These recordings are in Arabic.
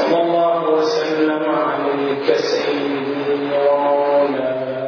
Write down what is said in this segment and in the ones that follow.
صلى الله وسلم عليك سيدي ومولانا.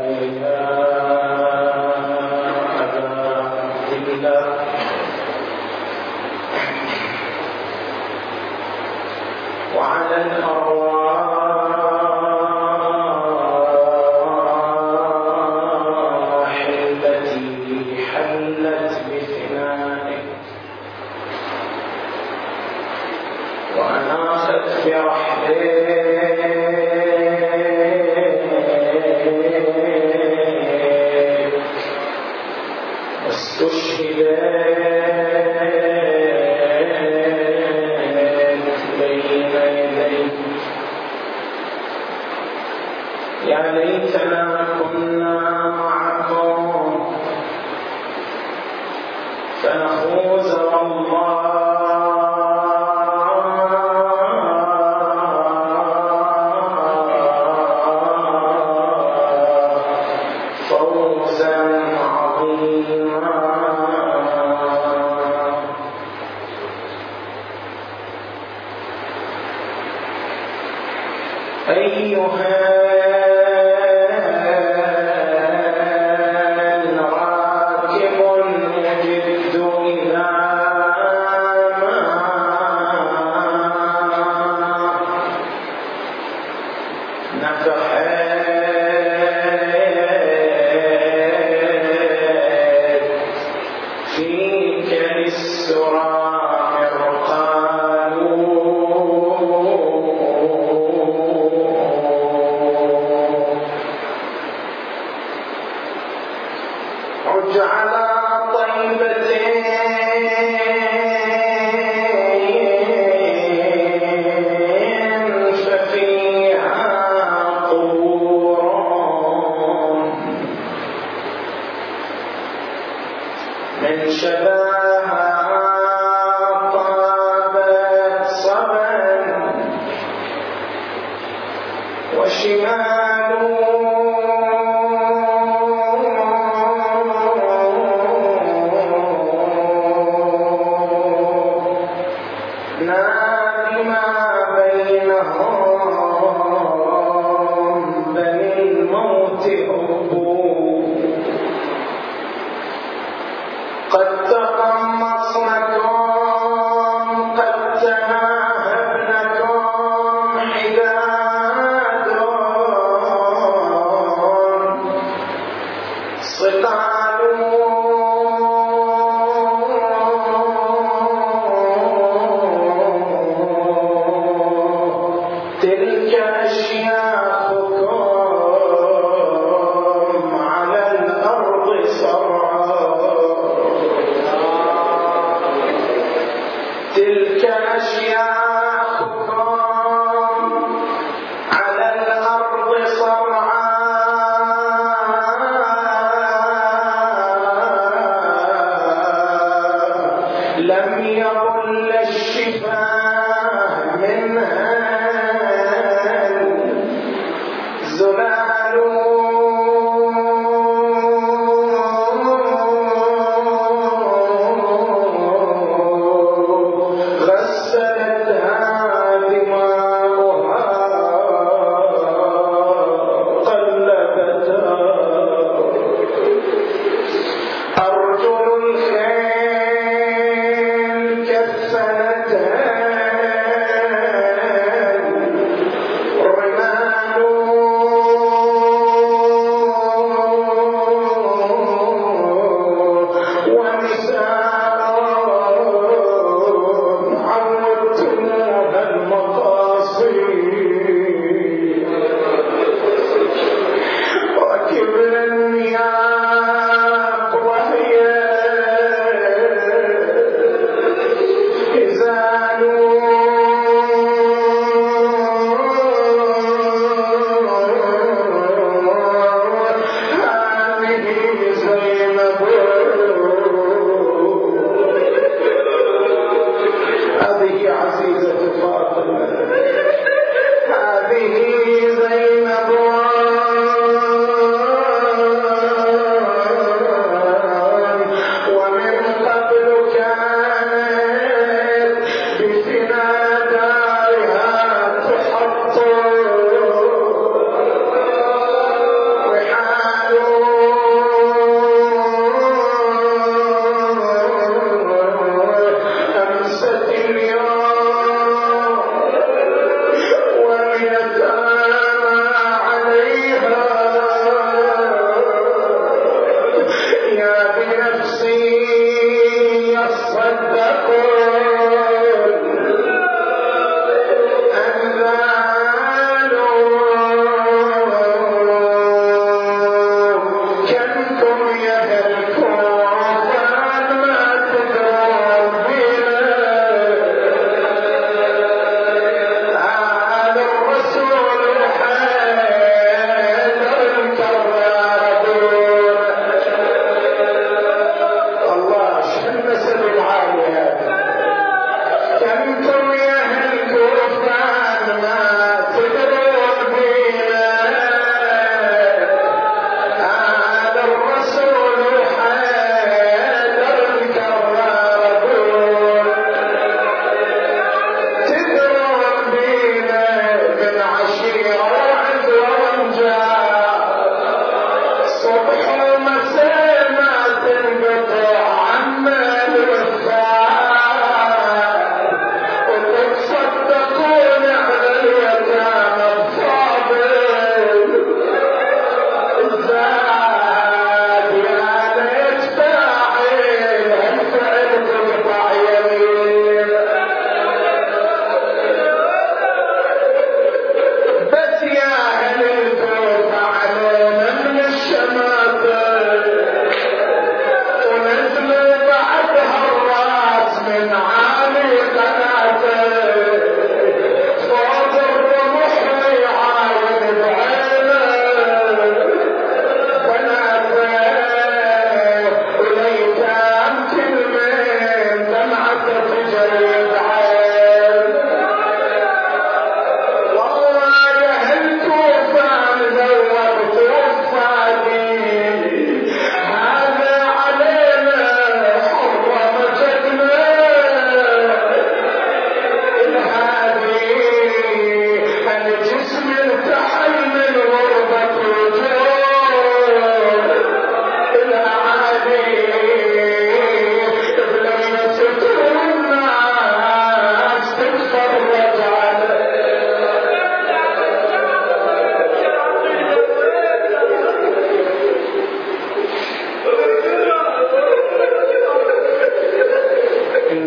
عزيز الجبار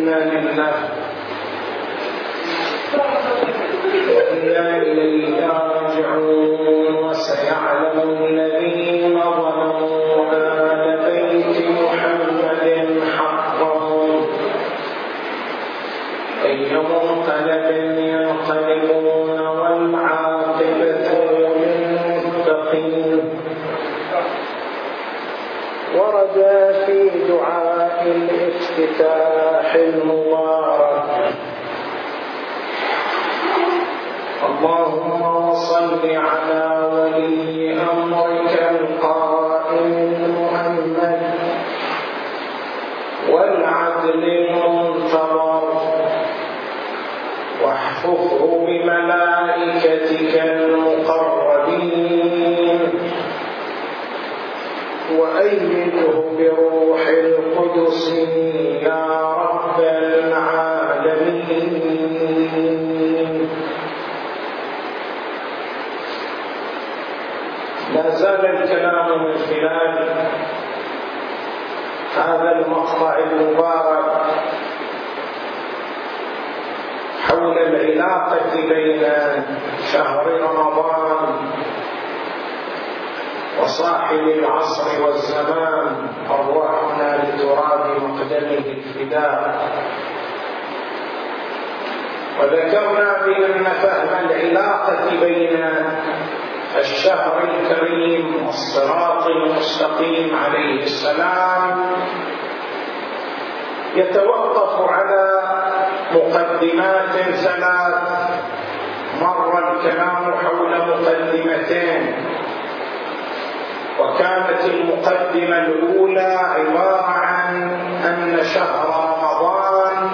وإنا لله وإنا إليه راجعون. وسيعلم الذين ظلموا آل بيت محمد حقهم. أي منقلب ينقلبون والعاقبة للمتقين. ورد في دعاء الافتتاح. المبارك اللهم صل على ولي أمرك القائم محمد والعدل المنتظر. واحفظه بملائكتك المقربين. وأيده بروح القدس يا الكلام من خلال هذا المقطع المبارك حول العلاقة بين شهر رمضان وصاحب العصر والزمان. أرواحنا لتراب مقدمه الفداء. وذكرنا بأن فهم العلاقة بين الشهر الكريم والصراط المستقيم عليه السلام يتوقف على مقدمات ثلاث مر الكلام حول مقدمتين. وكانت المقدمة الأولى عبارة عن أن شهر رمضان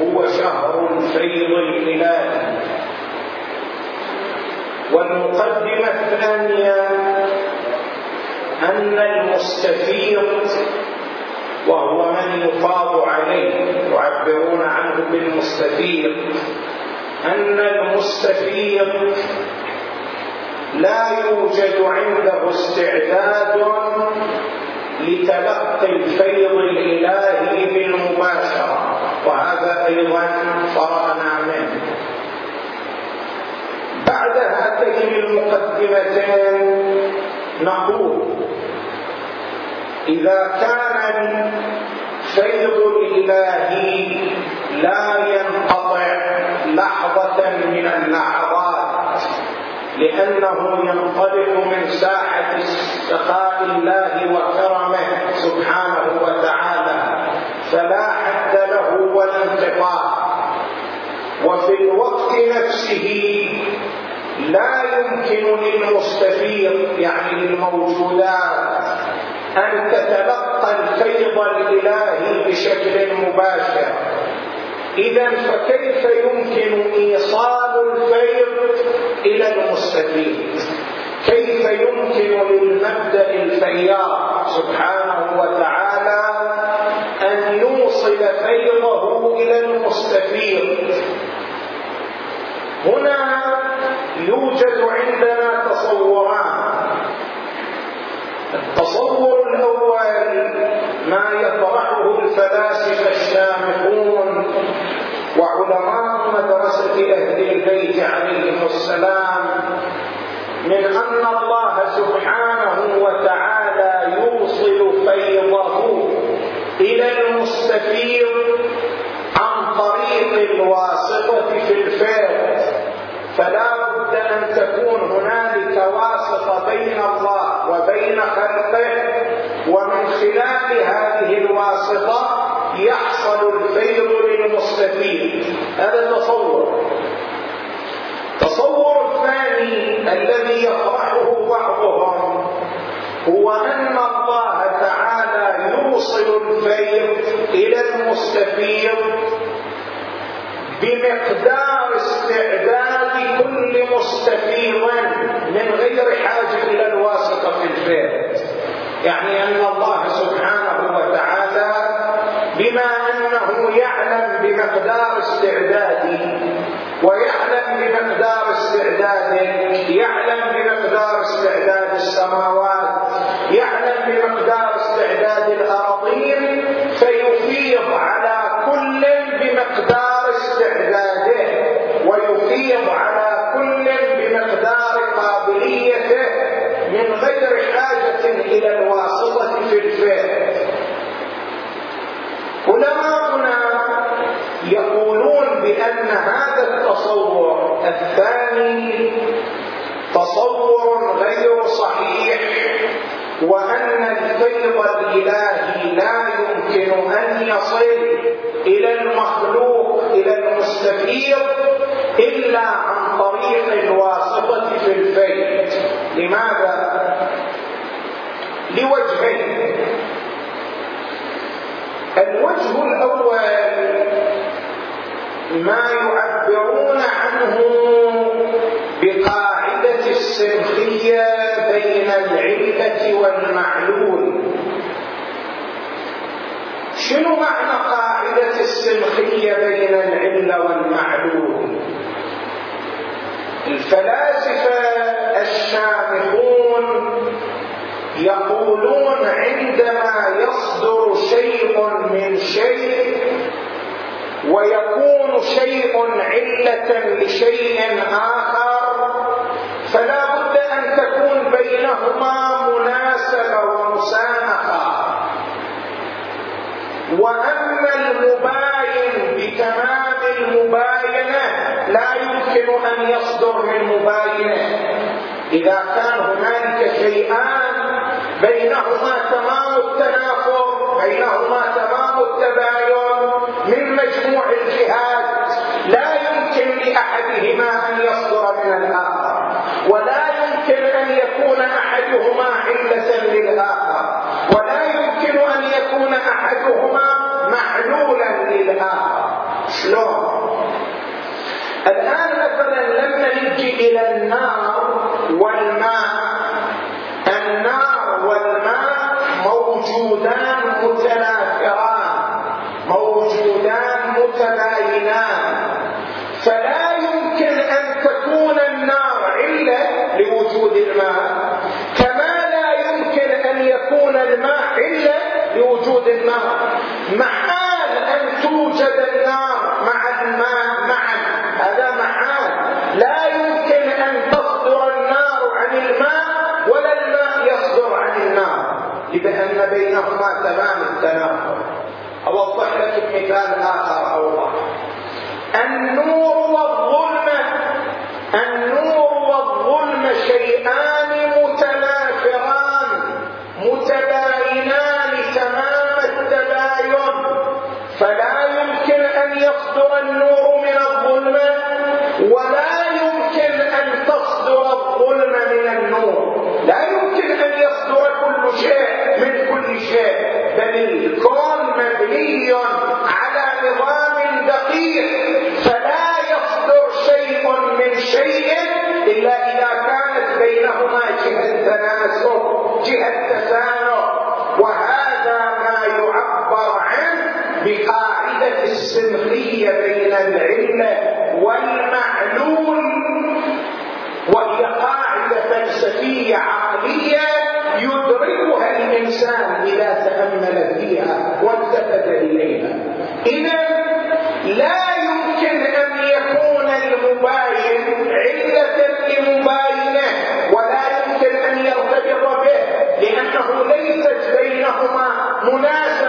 هو شهر الفيض الإلهي. والمقدمة الثانية أن المستفيض وهو من يفاض عليه يعبرون عنه بالمستفيض أن المستفيض لا يوجد عنده استعداد لتلقي الفيض الإلهي بالمباشرة وهذا أيضا فرغنا منه. بعد هاتين المقدمتين. نقول إذا كان الفيض الإلهي لا ينقطع لحظة من اللحظات لأنه ينطلق من ساحة سخاء الله وكرمه سبحانه وتعالى فلا حد له ولا انقطاع وفي الوقت نفسه لا يمكن للمستفيض يعني للموجودات أن تتلقى الفيض الإلهي بشكل مباشر. إذا فكيف يمكن إيصال الفيض إلى المستفيد كيف يمكن للمبدأ الفياض سبحانه وتعالى أن يوصل فيضه إلى المستفيد هنا يوجد عندنا تصوران. التصور الأول ما يطرحه الفلاسفة الشامخون وعلماء مدرسة أهل البيت عليهم السلام من أن الله سبحانه وتعالى يوصل فيضه إلى المستفيض عن طريق الواسطة في الفيض فلا بد أن تكون هنالك واسطة بين الله وبين خلقه ومن خلال هذه الواسطة يحصل الفيض للمستفيد هذا تصور التصور الثاني الذي يطرحه بعضهم هو أن الله تعالى يوصل الفيض إلى المستفيد بمقدار استعداد كل مستفيض من غير حاجة إلى الواسطة في الفيض يعني أن الله سبحانه وتعالى بما أنه يعلم بمقدار استعداده ويعلم بمقدار استعداده يعلم بمقدار استعداد السماوات يعلم بمقدار استعداد الأراضين فيفيض على كل بمقدار استعداده ويفيض على كل بمقدار قابليته من غير حاجة إلى أن هذا التصور الثاني تصور غير صحيح وأن الفيض الإلهي لا يمكن أن يصل إلى المخلوق إلى المستفيض إلا عن طريق الواسطة في الفيض لماذا؟ لوجهين الوجه الأول ما يعبرون عنه بقاعدة السنخيه بين العلة والمعلول شنو معنى قاعدة السنخيه بين العلة والمعلول الفلاسفة الشامخون يقولون عندما يصدر شيء من شيء ويكون شيء علة لشيء آخر فلا بد أن تكون بينهما مناسبة ومسامحة وأما المباين بتمام المباينة لا يمكن أن يصدر من مباينة. إذا كان هنالك شيئان بينهما تمام التنافر بينهما تمام التباين من مجموع الجهات لا يمكن لأحدهما أن يصدر من الآخر ولا يمكن أن يكون أحدهما علة للآخر ولا يمكن أن يكون أحدهما معلولا للآخر. شلون؟ الآن مثلا لما نجي إلى النار والماء. النار والماء موجودان متنافران موجودان متباينان فلا يمكن ان تكون النار عله لوجود الماء كما لا يمكن ان يكون الماء عله لوجود النار محال ان توجد النار مع الماء معا هذا محال لا يمكن ان تصدر النار عن الماء ولا الماء يصدر عن النار لأن بينهما تمام التناقض لك مثال آخر اوضح النور والمعلول وهي قاعدة فلسفيه عقلية يدركها الإنسان إذا تأمل فيها والتفت إليها. إذا لا يمكن أن يكون المباين علة لمباينة ولا يمكن أن يرتبط به لأنه ليست بينهما مناسبة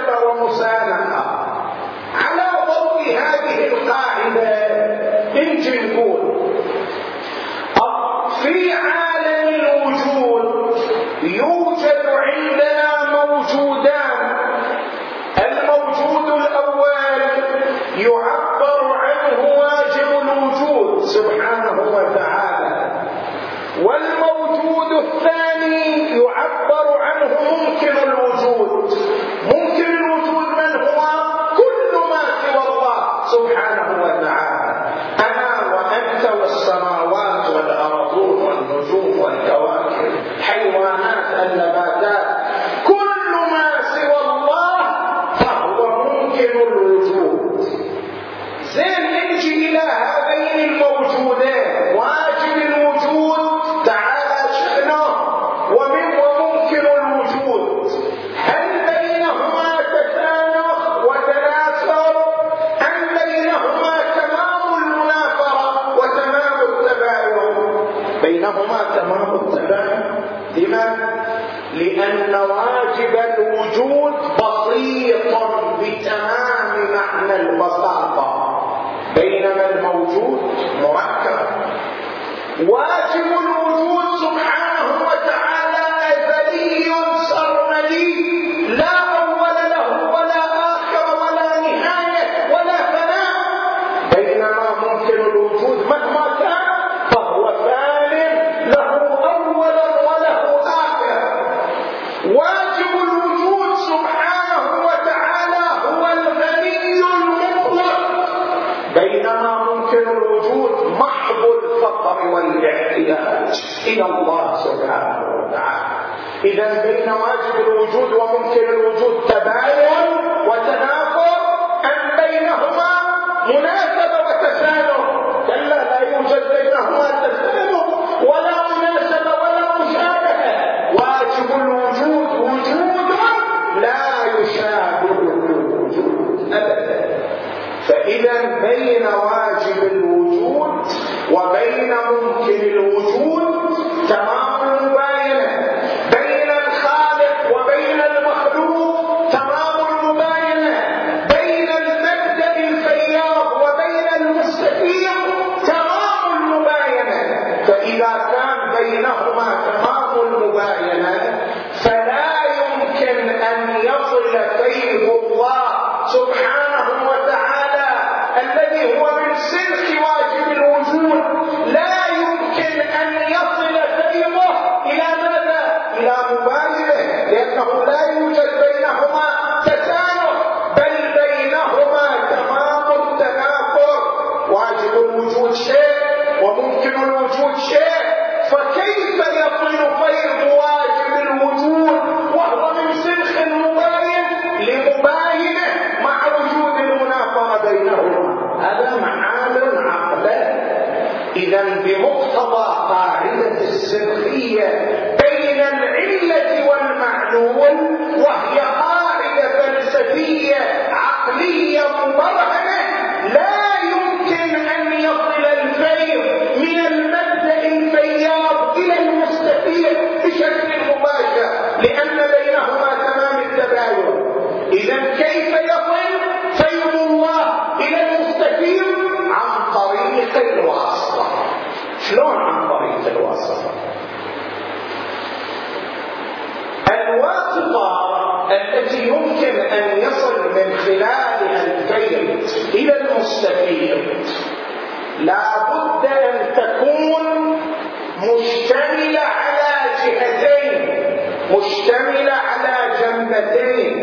مشتملة على جنبتين.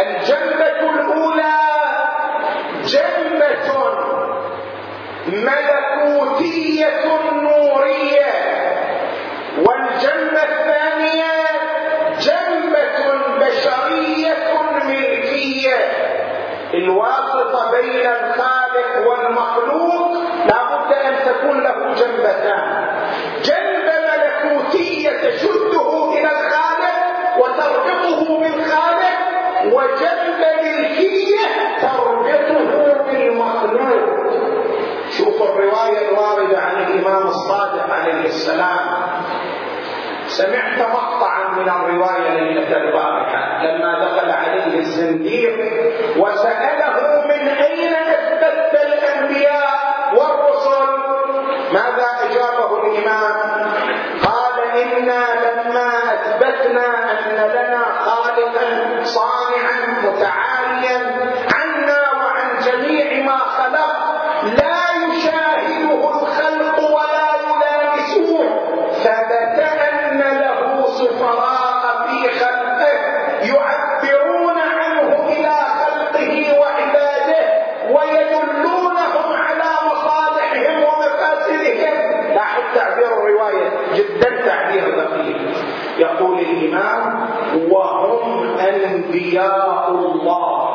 الجنبة الأولى جنبة ملكوتية نورية والجنبة الثانية جنبة بشرية ملكية. الواسطة بين الخالق والمخلوق لابد أن تكون له جنبتان. الرواية الواردة عن الإمام الصادق عليه السلام. سمعت مقطعا من الرواية ليلة البارحة لما دخل عليه الزنديق وسأله من أين أثبت الأنبياء والرسل؟ ماذا أجابه الإمام؟ قال إنا لما أثبتنا أن لنا خالقا صانعا متعاليا عن أولياء الله.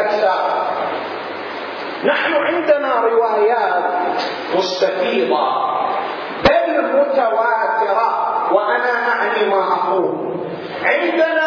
أكثر نحن عندنا روايات مستفيضة بل متواترة وأنا أعني ما أقول. عندنا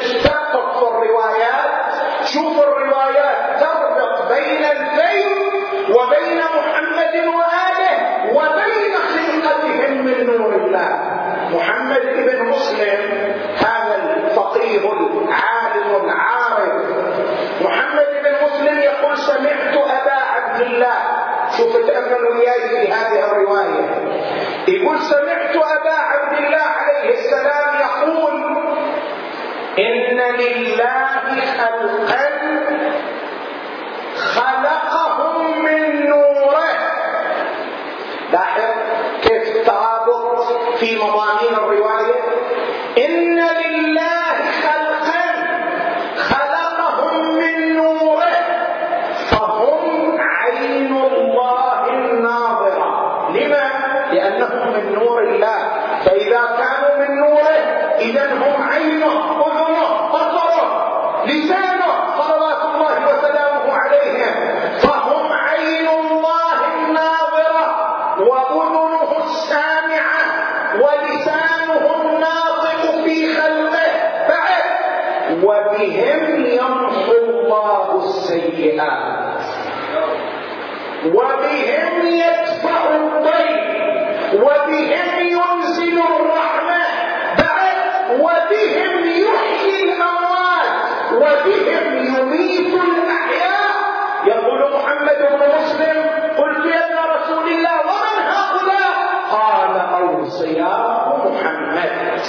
لما تشتقق في الروايات شوف الروايات تربط بين البيت وبين محمد وآله وبين خلقتهم من نور الله. محمد بن مسلم هذا الفقيه العالم العارف محمد بن مسلم يقول سمعت أبا عبد الله. شوف تأمل وياي في هذه الرواية. يقول سمعت أبا عبد الله عليه السلام إن لله خلقا خلقهم من نوره. لاحظ كيف الترابط في مضامين الرواية محمد بن مسلم قلت يا ابن رسول الله ومن هؤلاء؟ قال أوصياء محمد.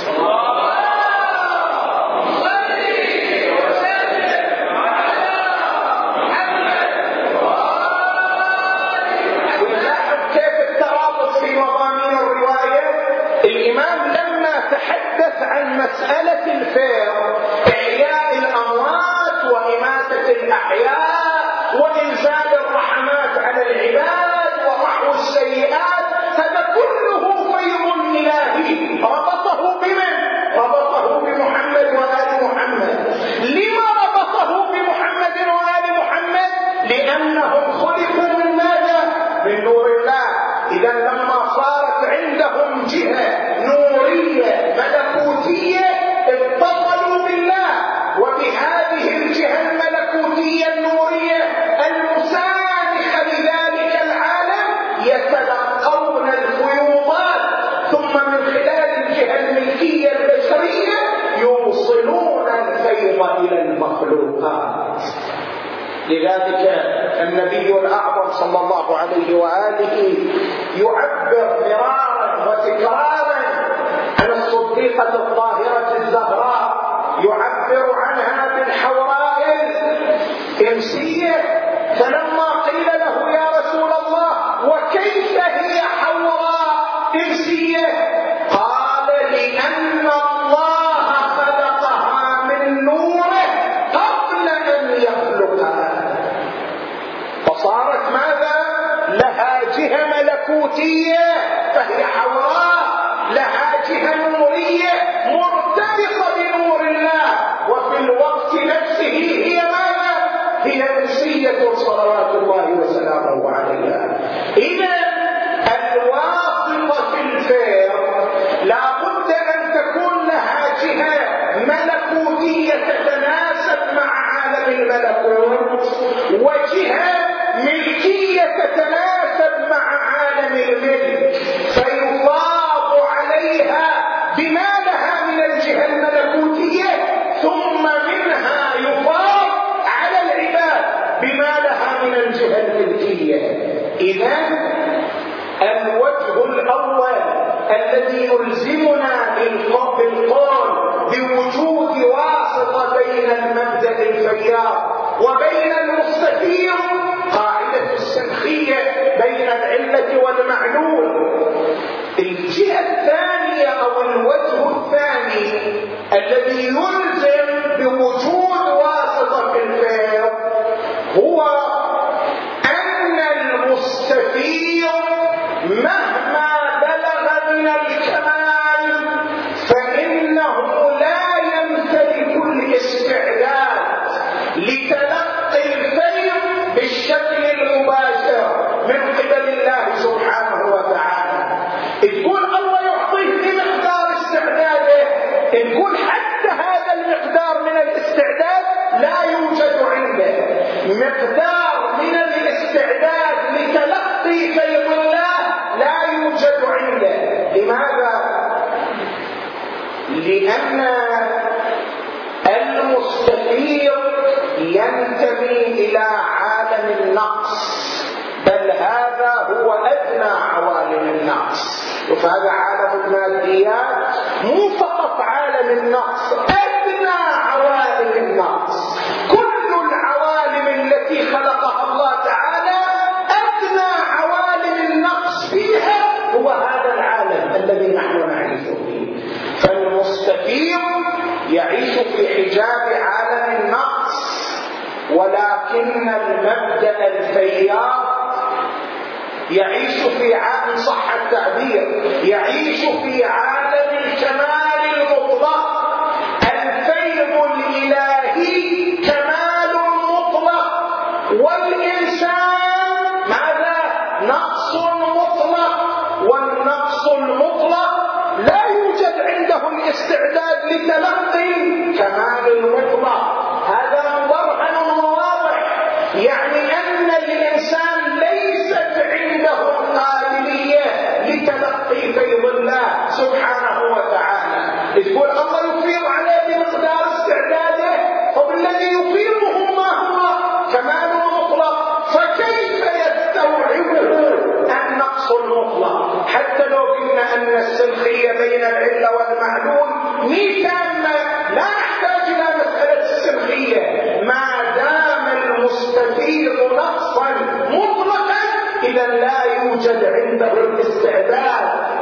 الإمام لما تحدث عن مسألة الفيض وإنزال الرحمات على العباد ومحو السيئات هذا كله لذلك النبي الأعظم صلى الله عليه وآله يعبر مرارا وتكرارا عن الصديقة الطاهرة الزهراء يعبر عنها بالحوراء الإنسية مقدار من الاستعداد لتلقي فيض الله لا يوجد عنده. لماذا؟ لأن المستفيض ينتمي إلى عالم النقص. بل هذا هو أدنى عوالم النقص. وفهذا عالم الماديات مو فقط عالم النقص. التيار يعيش في عالم صح التعبير يعيش في عالم الكمال المطلق. الفيض الإلهي كمال مطلق. والإنسان ماذا؟ نقص مطلق. والنقص المطلق لا يوجد عندهم استعداد لتلقي كمال المطلق. هذا منظر واضح يعني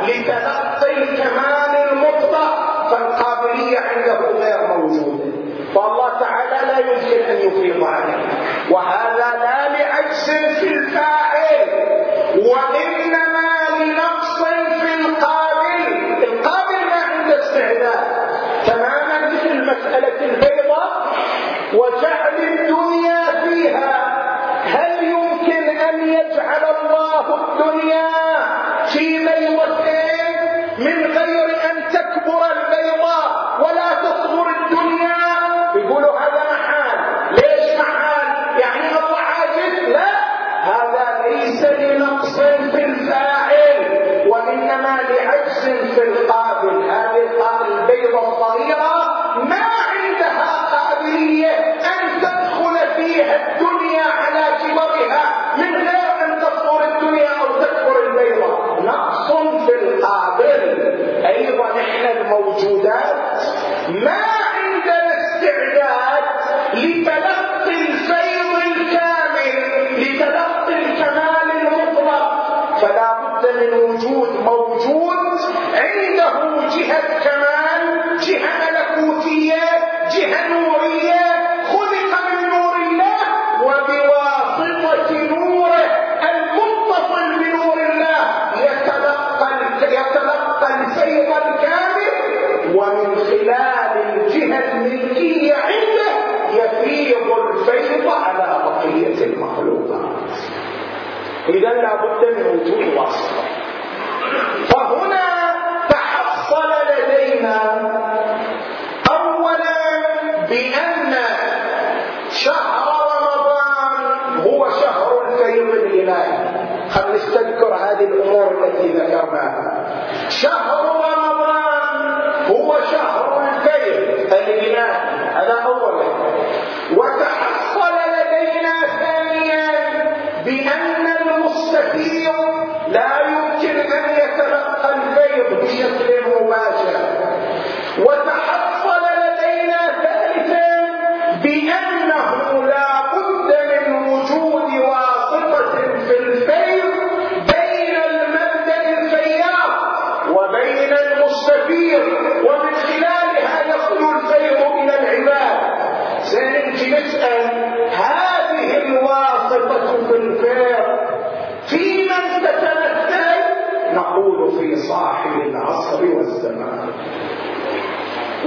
لتلقي الكمال المطلق فالقابلية عنده غير موجودة. فالله تعالى لا يمكن أن يفيض عليه. وهذا لا لعجز في الفاعل. وإنما لنقص في القابل. القابل ما عنده استعداد. تماما مثل مسألة البيضة وجعل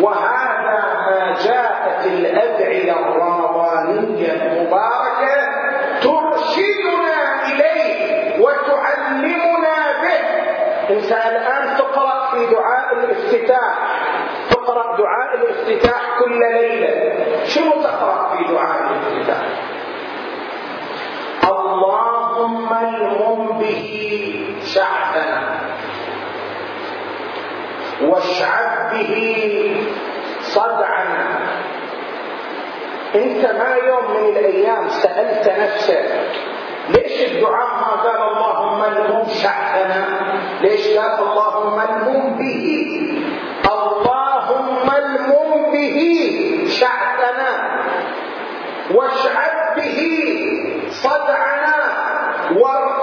وهذا ما جاءت الأدعية الرمضانية المباركة ترشدنا إليه وتعلمنا به. إنسان الآن تقرأ في دعاء الافتتاح تقرأ دعاء الافتتاح كل ليلة. شنو تقرأ في دعاء الافتتاح؟ اللهم المم به شعبنا واشعب به صدعا. انت ما يوم من الأيام سألت نفسك ليش الدعاء ما قال اللهم الهم شعبنا ليش قال اللهم الهم به؟ اللهم الهم به شعبنا واشعب به صدعنا. وارض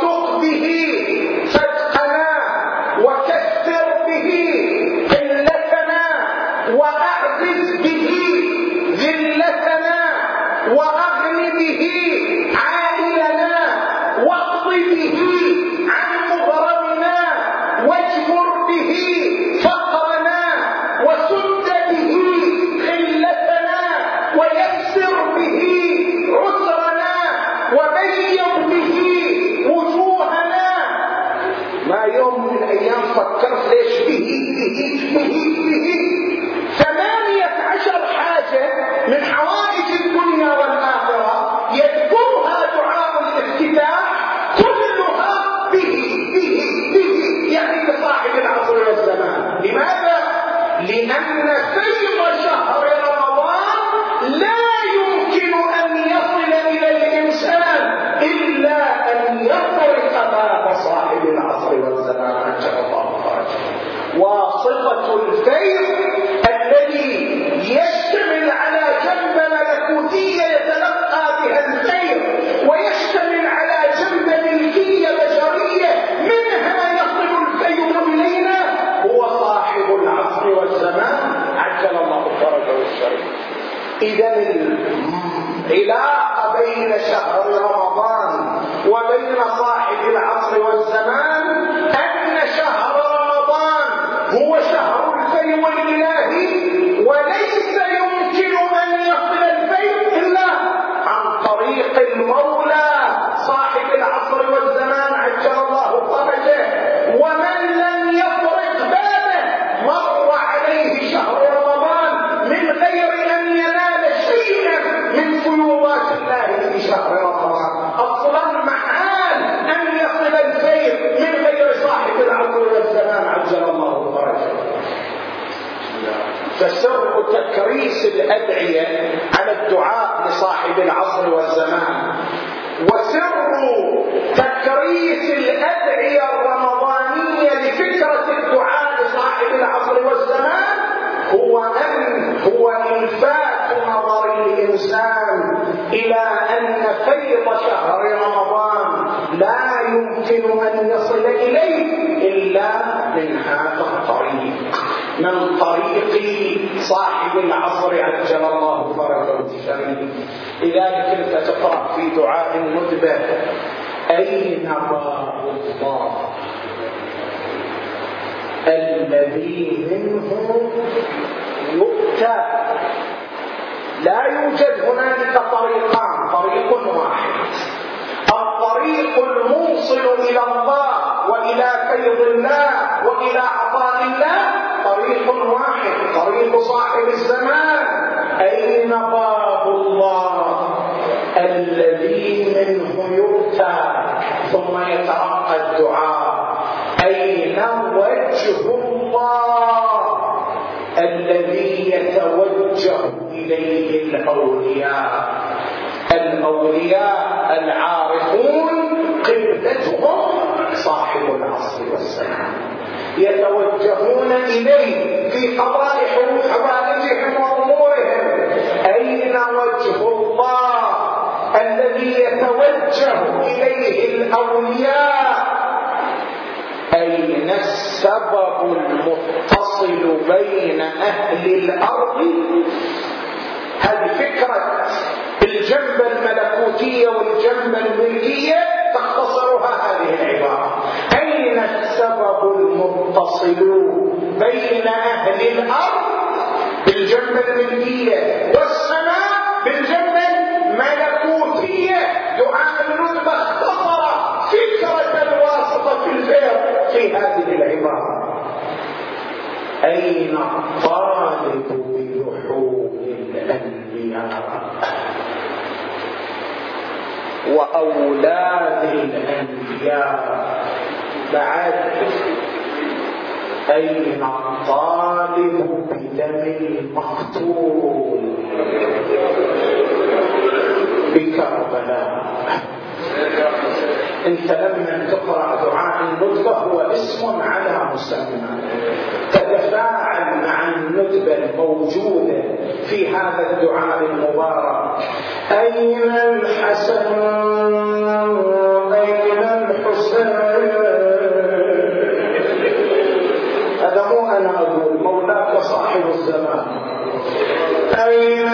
وتكريس الأدعية على الدعاء لصاحب العصر والزمان. وسر تكريس الأدعية الرمضانية لفكرة الدعاء لصاحب العصر والزمان هو أن هو إلفات نظر الإنسان إلى أن فكرة صاحب العصر عجل الله فرجه الشريف إذا كنت تقرأ في دعاء مدبر أين راه الله؟ الذي منه يؤتى. لا يوجد هنالك طريقان. طريق واحد. الطريق الموصل إلى الله وإلى فيض الله وإلى عطاء الله صاحب الزمان أين باب الله؟ الذي منه يؤتى ثم يترقى الدعاء. أين وجه الله؟ الذي يتوجه إليه الأولياء. الأولياء العارفون قبلتهم صاحب العصر والسلام. يتوجهون إليه في قضاء أهل الأرض هذه فكرة الجنبة الملكوتية والجنبة الملكية تختصرها هذه العبارة. أين السبب المتصل بين أهل الأرض بالجنبة الملكية والسماء بالجنبة الملكوتية؟ دعاء النطق اختصر فكرة الواسطة في الفعل في هذه العبارة. أين وأولاد الأنبياء بعد أين الطالب بدم المقتول بكربلاء. انت لما تقرأ دعاء الندبه هو اسم على مسمى تتفاعل مع الندبه الموجودة في هذا الدعاء المبارك. أين الحسن؟ أين الحسين؟ هذا مو أنا أقول مولاك صاحب الزمان. أين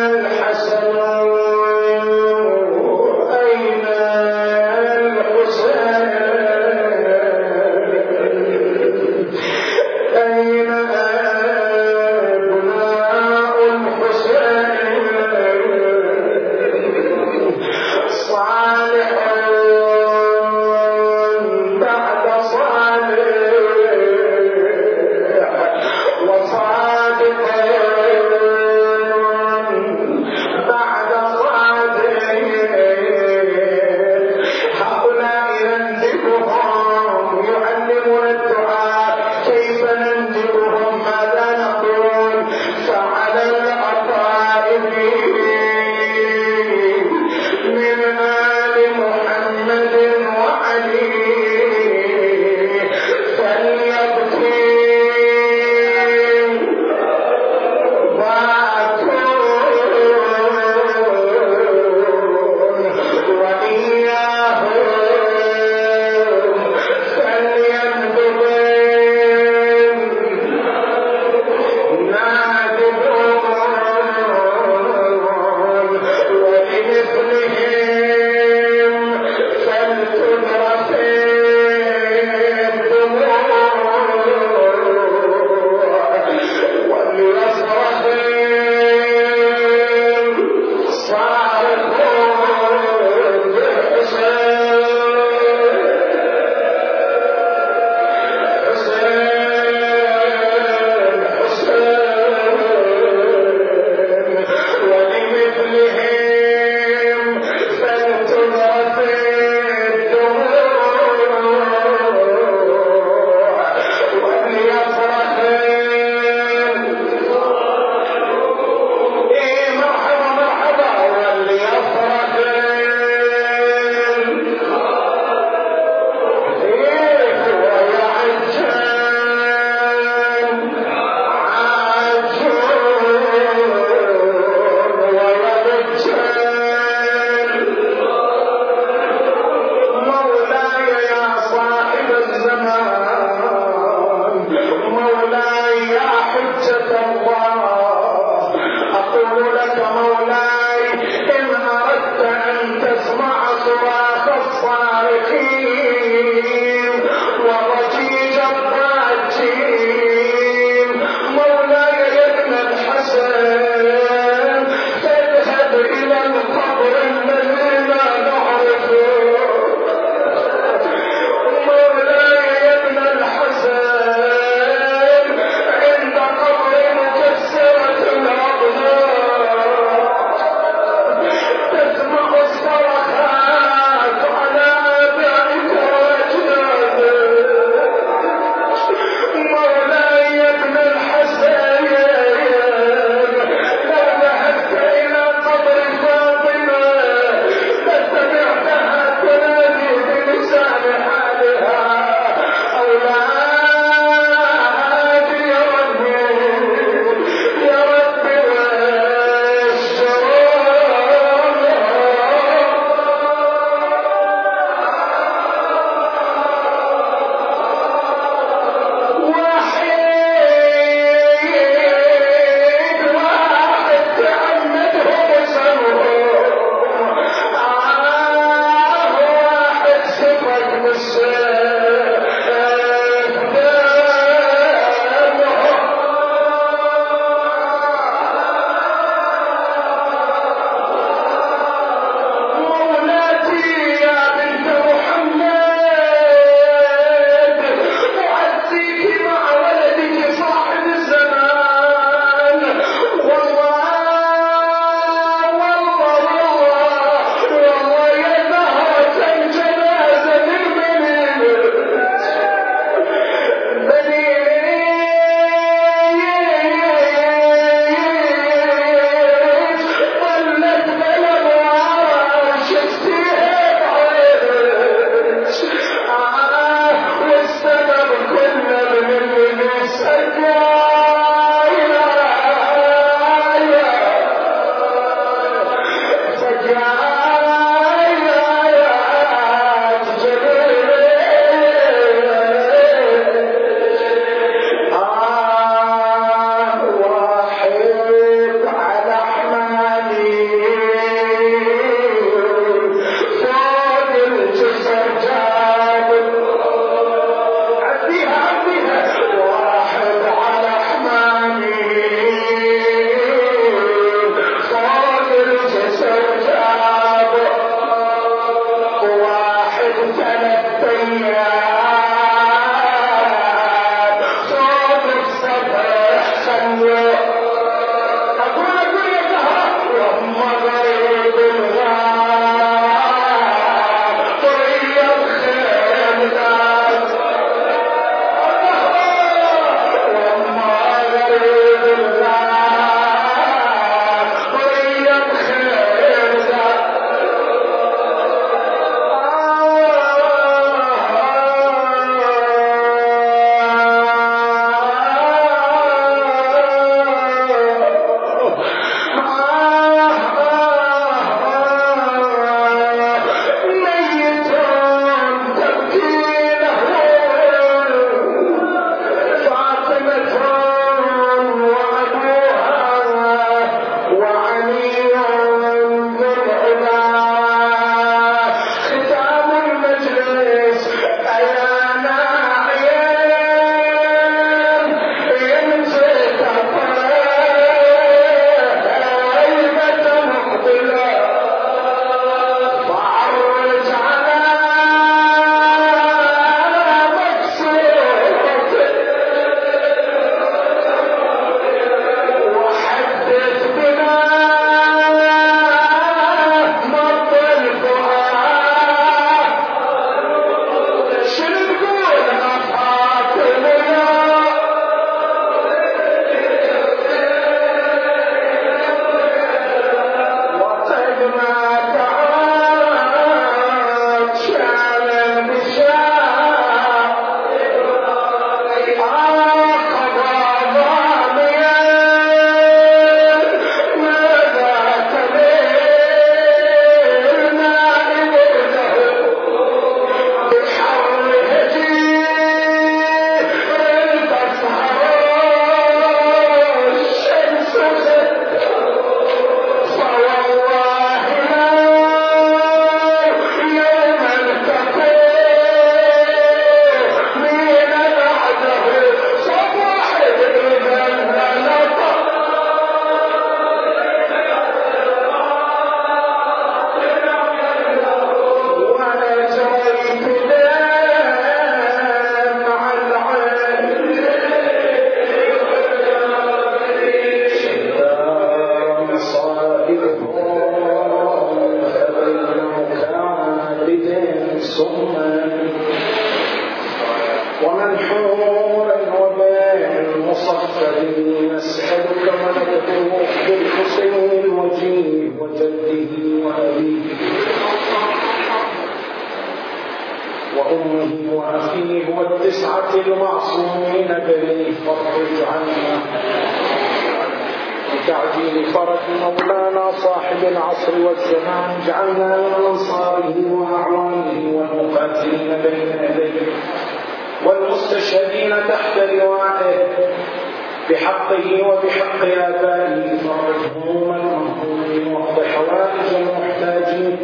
بحقه وبحق آبائه فرج هموم المهمومين واقض حوائج المحتاجين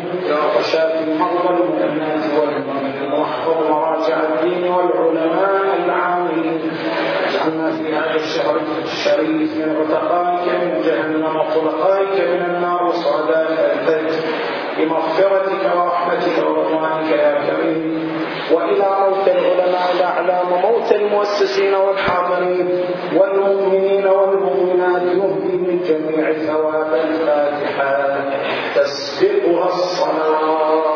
وشاف المرضى المؤمنات والمؤمنين. وأحفظ مراجع الدين والعلماء العاملين. اجعلنا في هذا الشهر الشريف من عتقائك من جهنم وخلقائك من النار سعداء الفجر. بمغفرتك ورحمتك ورضوانك يا كريم. وإلى موت العلماء الأعلام موت المؤسسين والحاضرين والمؤمنين والمؤمنات يهدي من جميع ثواب الفاتحة. تسبقها الصلوات